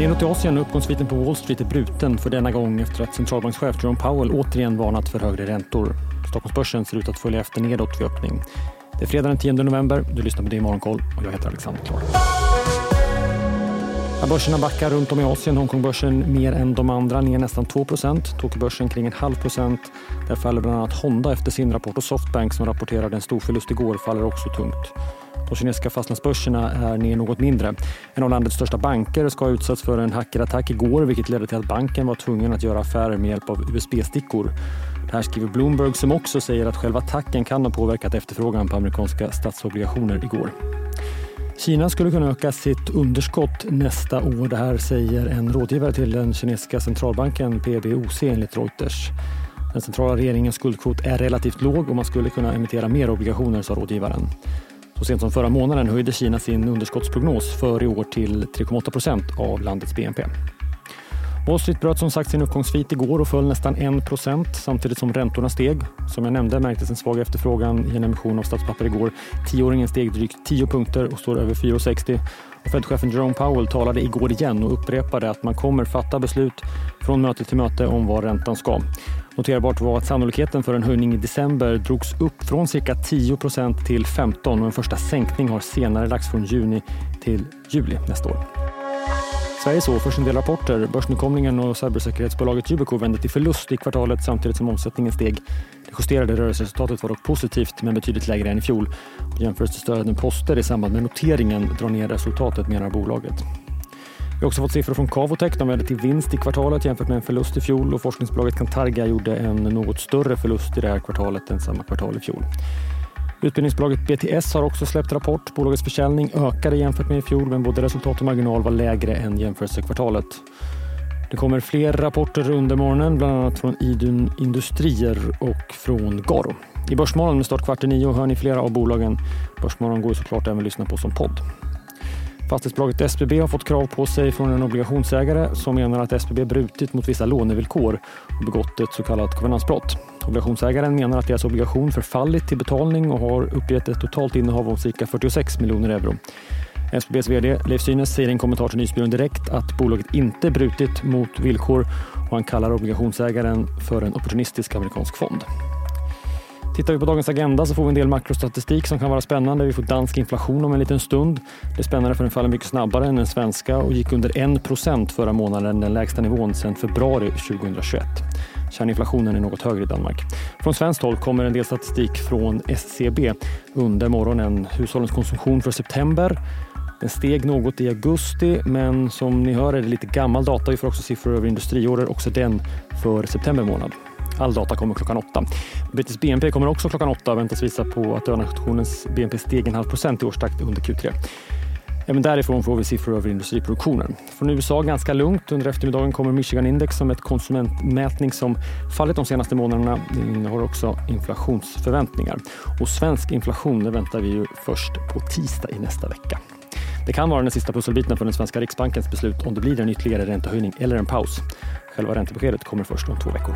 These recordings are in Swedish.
Neråt i Asien och uppgångssviten på Wall Street är bruten för denna gång efter att centralbankschef Jerome Powell återigen varnat för högre räntor. Stockholmsbörsen ser ut att följa efter nedåt vid öppning. Det är fredag den 10 november. Du lyssnar på Det i Morgonkoll och jag heter Alexander Klar. Börserna backar runt om i Asien. Hongkongbörsen mer än de andra, ner nästan 2% Tokyobörsen kring en halv procent. Där faller bland annat Honda efter sin rapport och Softbank som rapporterade en stor förlust igår faller också tungt. De kinesiska fastlandsbörserna är ner något mindre. En av landets största banker ska ha utsatts för en hackerattack igår vilket ledde till att banken var tvungen att göra affärer med hjälp av USB-stickor. Det här skriver Bloomberg som också säger att själva attacken kan ha påverkat efterfrågan på amerikanska statsobligationer igår. Kina skulle kunna öka sitt underskott nästa år. Det här säger en rådgivare till den kinesiska centralbanken PBOC enligt Reuters. Den centrala regeringens skuldkvot är relativt låg och man skulle kunna emittera mer obligationer, sa rådgivaren. Så sent som förra månaden höjde Kina sin underskottsprognos för i år till 3,8 procent av landets BNP. Wall Street bröt som sagt sin uppgångssvit igår och föll nästan 1 procent samtidigt som räntorna steg. Som jag nämnde märktes en svag efterfrågan i en emission av statspapper igår. Tioåringen steg drygt 10 punkter och står över 4,60. Fed-chefen Jerome Powell talade igår igen och upprepade att man kommer fatta beslut från möte till möte om var räntan ska. Noterbart var att sannolikheten för en höjning i december drogs upp från cirka 10 procent till 15 och en första sänkning har senare lagts från juni till juli nästa år. Sverige såg först en del rapporter. Börsnykomlingen och cybersäkerhetsbolaget Yubico vände till förlust i kvartalet samtidigt som omsättningen steg. Det justerade rörelseresultatet var dock positivt men betydligt lägre än i fjol. Jämförelsestörande poster i samband med noteringen drar ner resultatet menar bolaget. Vi har också fått siffror från Cavotec. De vände till vinst i kvartalet jämfört med en förlust i fjol och forskningsbolaget Cantarga gjorde en något större förlust i det här kvartalet än samma kvartal i fjol. Utbildningsbolaget BTS har också släppt rapport. Bolagets försäljning ökade jämfört med i fjol men både resultat och marginal var lägre än jämförelsekvartalet. Det kommer fler rapporter under morgonen, bland annat från Idun Industrier och från Garo. I Börsmorgon med start kvart i nio hör ni flera av bolagen. Börsmorgon går såklart även att lyssna på som podd. Fastighetsbolaget SBB har fått krav på sig från en obligationsägare som menar att SBB brutit mot vissa lånevillkor och begått ett så kallat konvenansbrott. Obligationsägaren menar att deras obligation förfallit till betalning och har uppgett ett totalt innehav om cirka 46 miljoner euro. SBBs vd Leif Synes säger i en kommentar till Nyhetsbyrån Direkt att bolaget inte brutit mot villkor och han kallar obligationsägaren för en opportunistisk amerikansk fond. Tittar vi på dagens agenda så får vi en del makrostatistik som kan vara spännande. Vi får dansk inflation om en liten stund. Det är spännande för den faller mycket snabbare än den svenska och gick under 1% förra månaden, den lägsta nivån sedan februari 2021. Kärninflationen är något högre i Danmark. Från svenskt håll kommer en del statistik från SCB under morgonen. Hushållens konsumtion för september den steg något i augusti, men som ni hör är det lite gammal data. Vi får också siffror över industriorder, också den för september månad. All data kommer klockan åtta. Brittisk BNP kommer också klockan åtta och väntas visa på att nationens BNP steg en halv procent i årstakt under Q3. Även därifrån får vi siffror över industriproduktionen. Från USA ganska lugnt. Under eftermiddagen kommer Michigan Index som ett konsumentmätning som fallit de senaste månaderna. Det innehåller också inflationsförväntningar. Och svensk inflation det väntar vi ju först på tisdag i nästa vecka. Det kan vara den sista pusselbiten för den svenska Riksbankens beslut om det blir en ytterligare räntehöjning eller en paus. Själva räntebeskedet kommer först om två veckor.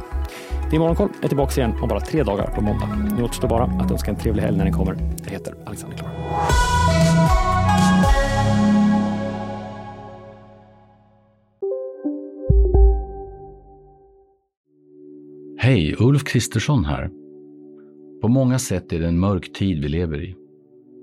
Din är Morgonkoll är tillbaka igen om bara tre dagar på måndag. Nu återstår bara att önska en trevlig helg när den kommer. Jag heter Alexander Klar. Hej, Ulf Kristersson här. På många sätt är det en mörk tid vi lever i.